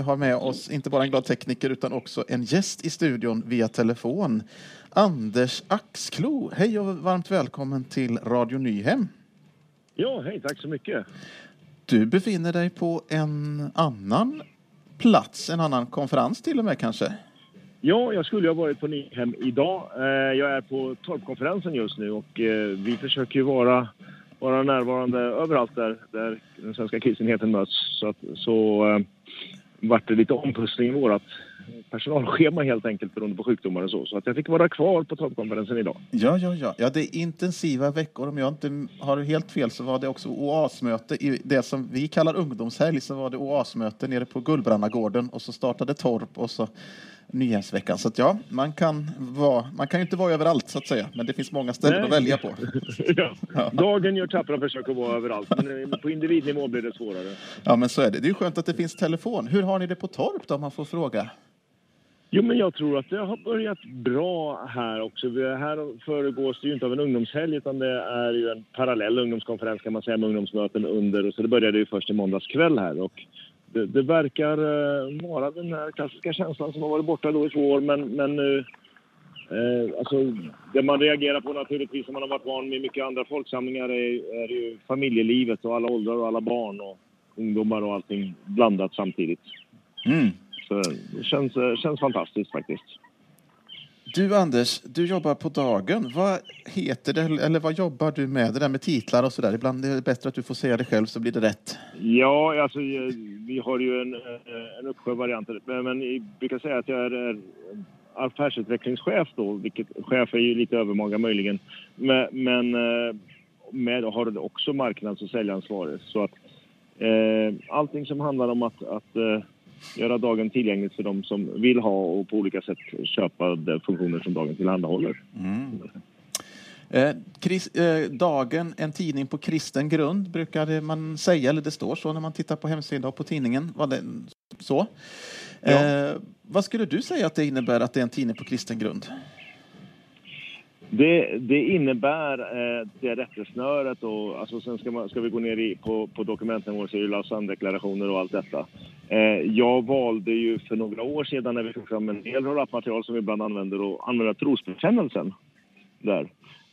vi har med oss inte bara en glad tekniker utan också en gäst i studion via telefon. Anders Axklo, hej och varmt välkommen till Radio Nyhem. Ja, hej, tack så mycket. Du befinner dig på en annan plats, en annan konferens till och med kanske? Ja, jag skulle ha varit på Nyhem idag. Eh, jag är på Torpkonferensen just nu och eh, vi försöker vara, vara närvarande överallt där, där den svenska kristenheten möts. Så, att, så äh, vart det lite ompussling i vårt personalschema helt enkelt beroende på sjukdomar och så. Så att jag fick vara kvar på Torpkonferensen idag. Ja, ja, ja. Ja, det är intensiva veckor. Om jag inte har helt fel så var det också oasmöte i det som vi kallar ungdomshelg. Så var det oasmöte nere på Gullbrannagården och så startade Torp och så Nyhemsveckan. Så att ja, man kan, vara, man kan ju inte vara överallt så att säga, men det finns många ställen Nej. att välja på. ja. Dagen gör tappra försök att vara överallt, men på individnivå blir det svårare. Ja, men så är det. Det är skönt att det finns telefon. Hur har ni det på Torp då, om man får fråga? Jo, men jag tror att det har börjat bra här också. Här föregås det ju inte av en ungdomshelg utan det är ju en parallell ungdomskonferens kan man säga med ungdomsmöten under. Så det började ju först i måndags kväll här och det, det verkar uh, vara den här klassiska känslan som har varit borta då i två år men, men uh, uh, alltså, det man reagerar på naturligtvis om man har varit van med mycket andra folksamlingar är, är ju familjelivet och alla åldrar och alla barn och ungdomar och allting blandat samtidigt. Mm. Så det känns, känns fantastiskt faktiskt. Du Anders, du jobbar på dagen. Vad heter det, eller vad jobbar du med? Det där med titlar och sådär. Ibland är det bättre att du får säga det själv så blir det rätt. Ja, alltså eh, vi har ju en, eh, en uppsjö varianter. Men jag brukar säga att jag är affärsutvecklingschef då, vilket chef är ju lite övermaga möjligen. Men, men eh, med har också marknads och säljansvaret. Så att eh, allting som handlar om att, att eh, göra dagen tillgänglig för de som vill ha och på olika sätt köpa de funktioner som dagen tillhandahåller. Mm. Eh, Chris, eh, dagen, en tidning på kristen grund brukar man säga, eller det står så när man tittar på hemsidan och på tidningen. Var det så? Ja. Eh, vad skulle du säga att det innebär att det är en tidning på kristen grund? Det, det innebär eh, det rättesnöret och alltså sen ska, man, ska vi gå ner i, på, på dokumentnivå så är det Lausanne-deklarationer och allt detta. Eh, jag valde ju för några år sedan när vi tog fram en del rabattmaterial som vi ibland använder att använda trosbekännelsen där.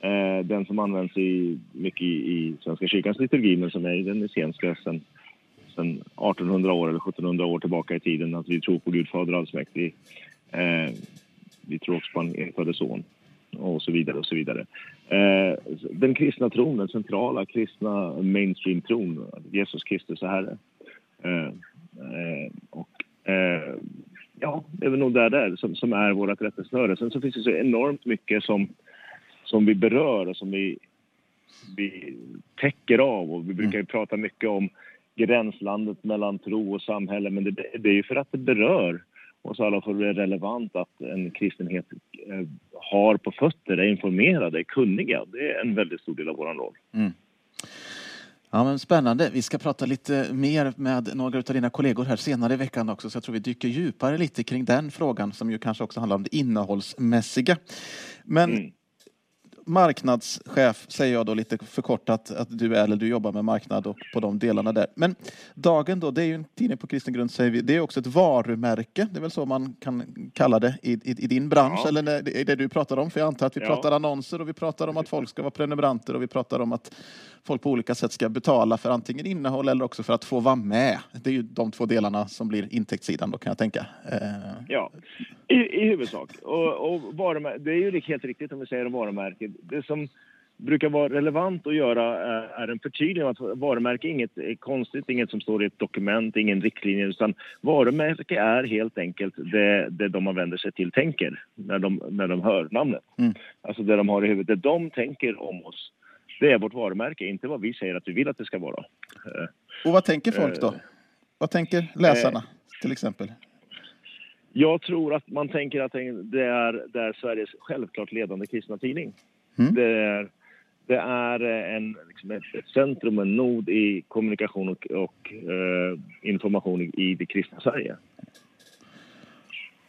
Eh, den som används i, mycket i, i Svenska kyrkans liturgi men som är den essenska sen, sen 1800 år eller 1700 år tillbaka i tiden. Att vi tror på Gud Fader allsmäktig. Eh, vi tror också på en enfödde son och så vidare och så vidare. Eh, den kristna tron, den centrala kristna mainstream-tron, Jesus Kristus är Herre. Eh, eh, och ja, det är väl nog där det är som, som är vårt rättesnöre. Sen så finns det så enormt mycket som, som vi berör och som vi, vi täcker av och vi brukar ju mm. prata mycket om gränslandet mellan tro och samhälle men det, det är ju för att det berör och så alla får det relevant att en kristenhet eh, har på fötter, är informerade, är kunniga. Det är en väldigt stor del av vår roll. Mm. Ja, men spännande. Vi ska prata lite mer med några av dina kollegor här senare i veckan också, så jag tror vi dyker djupare lite kring den frågan som ju kanske också handlar om det innehållsmässiga. Men mm marknadschef säger jag då lite förkortat att du är, eller du jobbar med marknad och på de delarna där. Men Dagen då, det är ju en tidning på kristen grund säger vi. Det är också ett varumärke. Det är väl så man kan kalla det i, i, i din bransch ja. eller i det du pratar om. För jag antar att vi ja. pratar annonser och vi pratar om att folk ska vara prenumeranter och vi pratar om att folk på olika sätt ska betala för antingen innehåll eller också för att få vara med. Det är ju de två delarna som blir intäktssidan då kan jag tänka. Eh, ja, i, i huvudsak. Och, och varumär- det är ju helt riktigt om vi säger om varumärke. Det som brukar vara relevant att göra är en förtydligande att varumärke är inget är konstigt, inget som står i ett dokument, ingen riktlinje utan varumärke är helt enkelt det, det de man vänder sig till tänker när de, när de hör namnet. Mm. Alltså det de har i huvudet, det de tänker om oss. Det är vårt varumärke, inte vad vi säger att vi vill att det ska vara. Och vad tänker folk då? Vad tänker läsarna till exempel? Jag tror att man tänker att det är, det är Sveriges självklart ledande kristna tidning. Mm. Det, är, det är en, liksom ett centrum, en nod i kommunikation och, och eh, information i, i det kristna Sverige.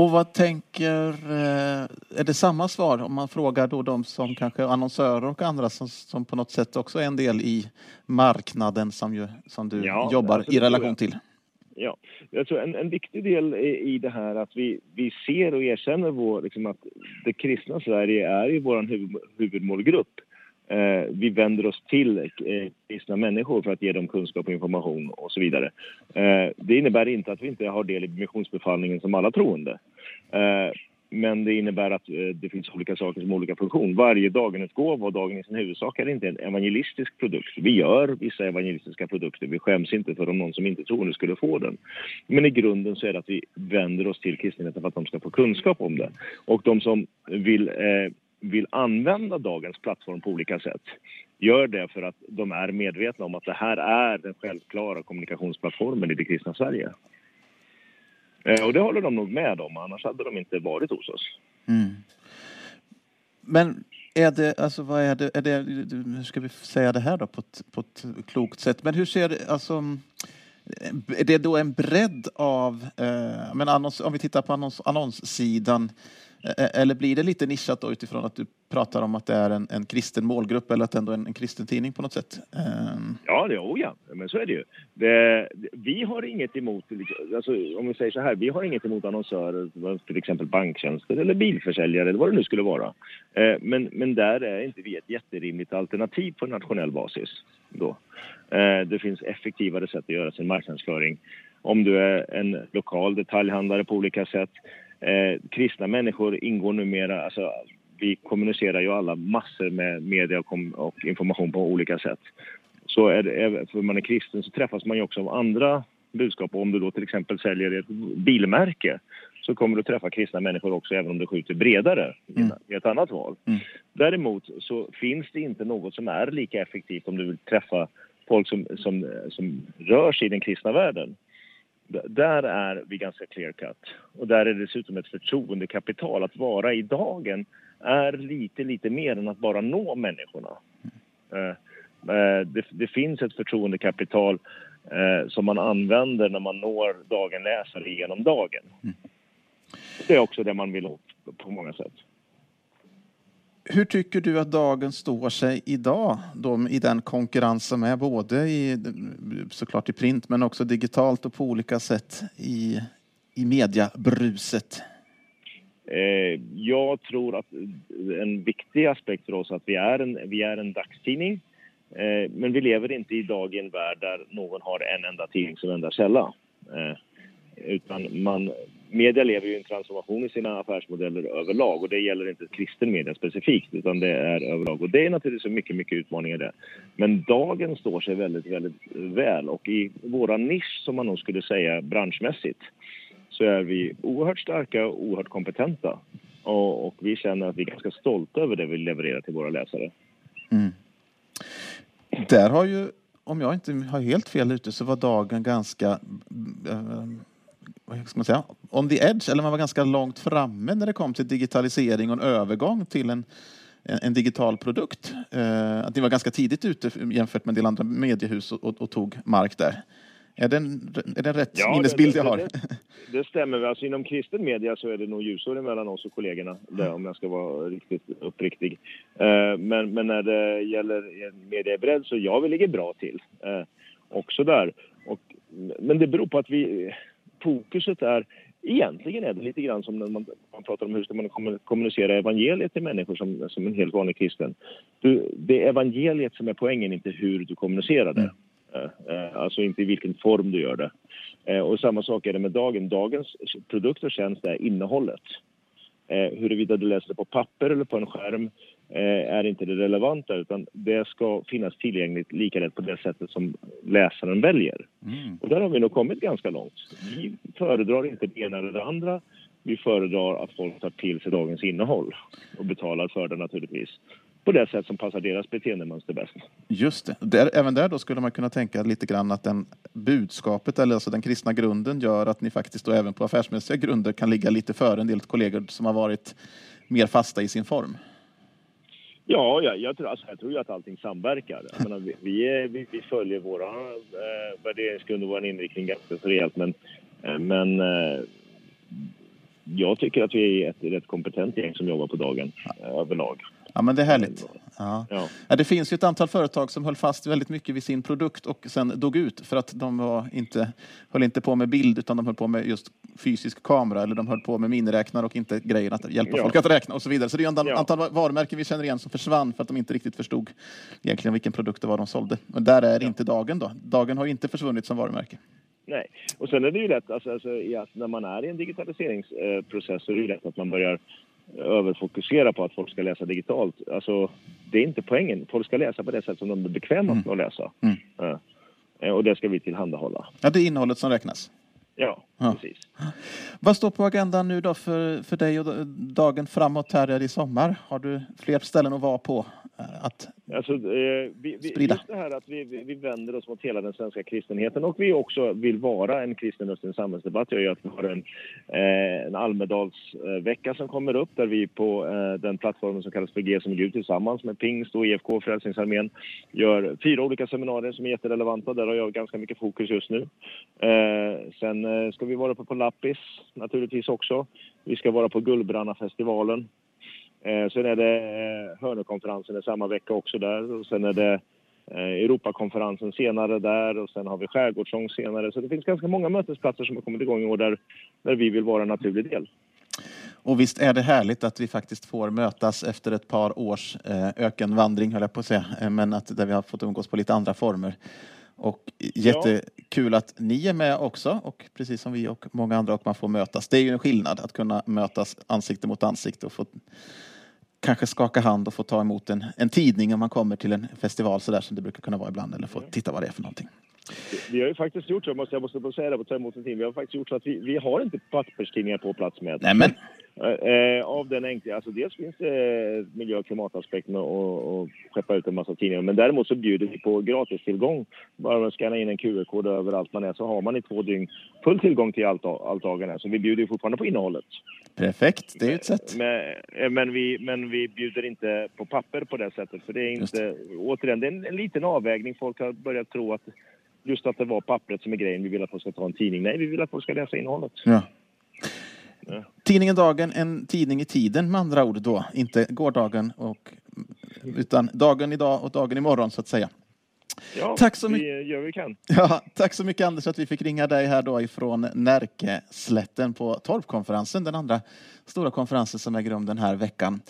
Och vad tänker, eh, är det samma svar om man frågar då de som kanske annonsörer och andra som, som på något sätt också är en del i marknaden som, ju, som du ja, jobbar alltså, i relation till? Ja, jag tror en, en viktig del i, i det här att vi, vi ser och erkänner vår, liksom att det kristna Sverige är ju vår huvud, huvudmålgrupp. Eh, vi vänder oss till eh, kristna människor för att ge dem kunskap och information och så vidare. Eh, det innebär inte att vi inte har del i missionsbefallningen som alla troende. Men det innebär att det finns olika saker som har olika funktion. Varje dagenutgåva och Dagen i sin huvudsak är inte en evangelistisk produkt. Vi gör vissa evangelistiska produkter. Vi skäms inte för om någon som inte tror nu skulle få den. Men i grunden så är det att vi vänder oss till kristenheten för att de ska få kunskap om det. Och de som vill, eh, vill använda dagens plattform på olika sätt gör det för att de är medvetna om att det här är den självklara kommunikationsplattformen i det kristna Sverige. Eh, och det håller de nog med om, annars hade de inte varit hos oss. Mm. Men är det, alltså vad är det, är det, hur ska vi säga det här då på ett, på ett klokt sätt, men hur ser det, alltså är det då en bredd av, eh, men annons, om vi tittar på annons, annonssidan, Eh, eh, eller blir det lite nischat då utifrån att du pratar om att det är en, en kristen målgrupp eller att det ändå är en, en kristen tidning på något sätt? Um... Ja, det, oh ja, men så är det ju. Det, vi har inget emot, alltså, om vi säger så här, vi har inget emot annonsörer, till exempel banktjänster eller bilförsäljare eller vad det nu skulle vara. Eh, men, men där är inte vi ett jätterimligt alternativ på nationell basis. Då. Eh, det finns effektivare sätt att göra sin marknadsföring. Om du är en lokal detaljhandlare på olika sätt Eh, kristna människor ingår numera, alltså vi kommunicerar ju alla massor med media och, och information på olika sätt. Så är det, för man är kristen så träffas man ju också av andra budskap. Om du då till exempel säljer ett bilmärke så kommer du träffa kristna människor också även om du skjuter bredare mm. i ett annat val. Mm. Däremot så finns det inte något som är lika effektivt om du vill träffa folk som, som, som rör sig i den kristna världen. Där är vi ganska clear cut. Och där är det dessutom ett förtroendekapital. Att vara i dagen är lite, lite mer än att bara nå människorna. Eh, eh, det, det finns ett förtroendekapital eh, som man använder när man når dagen-läsare genom dagen. Mm. Det är också det man vill åt på många sätt. Hur tycker du att dagen står sig idag då, i den konkurrens som är både i, såklart i print men också digitalt och på olika sätt i, i mediabruset? Eh, jag tror att en viktig aspekt för oss är att vi är en, vi är en dagstidning. Eh, men vi lever inte idag i en värld där någon har en enda tidning som enda källa. Eh, utan man, media lever ju en transformation i sina affärsmodeller överlag och det gäller inte kristen media specifikt utan det är överlag och det är naturligtvis mycket, mycket utmaningar där. Men dagen står sig väldigt, väldigt väl och i våra nisch som man nog skulle säga branschmässigt så är vi oerhört starka och oerhört kompetenta och, och vi känner att vi är ganska stolta över det vi levererar till våra läsare. Mm. Där har ju, om jag inte har helt fel ute, så var dagen ganska äh, vad ska man säga, on the edge, eller man var ganska långt framme när det kom till digitalisering och en övergång till en, en digital produkt. Eh, att ni var ganska tidigt ute jämfört med en del andra mediehus och, och, och tog mark där. Är det en, är det en rätt ja, minnesbild jag har? Det, det, det stämmer. Alltså inom kristen media så är det nog ljusår mellan oss och kollegorna, där, om jag ska vara riktigt uppriktig. Eh, men, men när det gäller mediebredd så ja, vi ligger bra till. Eh, också där. Och, men det beror på att vi fokuset är Egentligen är det lite grann som när man, man pratar om hur ska man kommunicera evangeliet till människor som, som en helt vanlig kristen. Du, det är evangeliet som är poängen, inte hur du kommunicerar det. Mm. Uh, alltså inte i vilken form du gör det. Uh, och samma sak är det med dagen. Dagens produkt och tjänst är innehållet. Huruvida du läser det på papper eller på en skärm Eh, är inte det relevanta utan det ska finnas tillgängligt lika lätt på det sättet som läsaren väljer. Mm. Och där har vi nog kommit ganska långt. Vi föredrar inte det ena eller det andra. Vi föredrar att folk tar till sig dagens innehåll och betalar för det naturligtvis på det sätt som passar deras beteendemönster bäst. Just det. Där, även där då skulle man kunna tänka lite grann att den budskapet, eller alltså den kristna grunden, gör att ni faktiskt då även på affärsmässiga grunder kan ligga lite före en del kollegor som har varit mer fasta i sin form. Ja, jag, jag, tror, alltså, jag tror att allting samverkar. Menar, vi, vi, är, vi, vi, följer våra eh, värderingsgrund och vår inriktning ganska rejält men, eh, men eh, jag tycker att vi är ett rätt kompetent gäng som jobbar på dagen eh, överlag. Ja, men det är härligt. Ja. Ja. ja. det finns ju ett antal företag som höll fast väldigt mycket vid sin produkt och sen dog ut för att de var inte, höll inte på med bild utan de höll på med just fysisk kamera eller de höll på med miniräknare och inte grejen att hjälpa ja. folk att räkna och så vidare. Så det är ett antal varumärken vi känner igen som försvann för att de inte riktigt förstod egentligen vilken produkt det var de sålde. Men där är inte Dagen då. Dagen har inte försvunnit som varumärke. Nej, och sen är det ju lätt, alltså, alltså, när man är i en digitaliseringsprocess så är det ju lätt att man börjar överfokusera på att folk ska läsa digitalt. Alltså, det är inte poängen. Folk ska läsa på det sätt som de är bekväma mm. med att läsa. Mm. Ja. Och det ska vi tillhandahålla. Ja, det är innehållet som räknas. Ja, ja, precis. Vad står på agendan nu då för, för dig och dagen framåt här i sommar? Har du fler ställen att vara på? Eh, att alltså, eh, vi, vi, Just det här att vi, vi, vänder oss mot hela den svenska kristenheten och vi också vill vara en kristen röst i en samhällsdebatt gör ju att vi har en, eh, en Almedalsvecka som kommer upp där vi på eh, den plattformen som kallas för G som Gud tillsammans med Pingst och IFK Frälsningsarmén gör fyra olika seminarier som är jätterelevanta. Där har jag ganska mycket fokus just nu. Eh, sen eh, ska vi vara på, på Lappis naturligtvis också. Vi ska vara på Gullbrannafestivalen Eh, sen är det eh, Hörnekonferensen samma vecka också där och sen är det eh, Europakonferensen senare där och sen har vi Skärgårdssång senare. Så det finns ganska många mötesplatser som har kommit igång i år där, där vi vill vara en naturlig del. Och visst är det härligt att vi faktiskt får mötas efter ett par års eh, ökenvandring, höll jag på att säga, eh, men att där vi har fått umgås på lite andra former. Och jättekul ja. att ni är med också, och precis som vi och många andra, och man får mötas. Det är ju en skillnad att kunna mötas ansikte mot ansikte och få kanske skaka hand och få ta emot en, en tidning om man kommer till en festival så där som det brukar kunna vara ibland, eller få titta vad det är för någonting. Vi har ju faktiskt gjort så, måste jag måste säga det på ta emot en. Vi har faktiskt gjort så att vi, vi har inte papperstidningar på plats med. Nämen. Eh, av den enkla, alltså dels finns det miljö och klimataspekten och, och skeppa ut en massa tidningar. Men däremot så bjuder vi på gratistillgång. Bara man scannar in en QR-kod överallt man är så har man i två dygn full tillgång till allt, dagen. Så vi bjuder fortfarande på innehållet. Perfekt, det är ju ett sätt. Men, eh, men, vi, men vi bjuder inte på papper på det sättet. För det är inte, återigen, det är en, en liten avvägning. Folk har börjat tro att just att det var pappret som är grejen. Vi vill att folk ska ta en tidning. Nej, vi vill att folk ska läsa innehållet. Ja. Ja. Tidningen Dagen, en tidning i tiden med andra ord då. Inte gårdagen, och, utan dagen idag och dagen imorgon så att säga. Ja, tack så vi gör vi kan. Ja, tack så mycket Anders att vi fick ringa dig här då ifrån Närkeslätten på Torpkonferensen, den andra stora konferensen som äger rum den här veckan.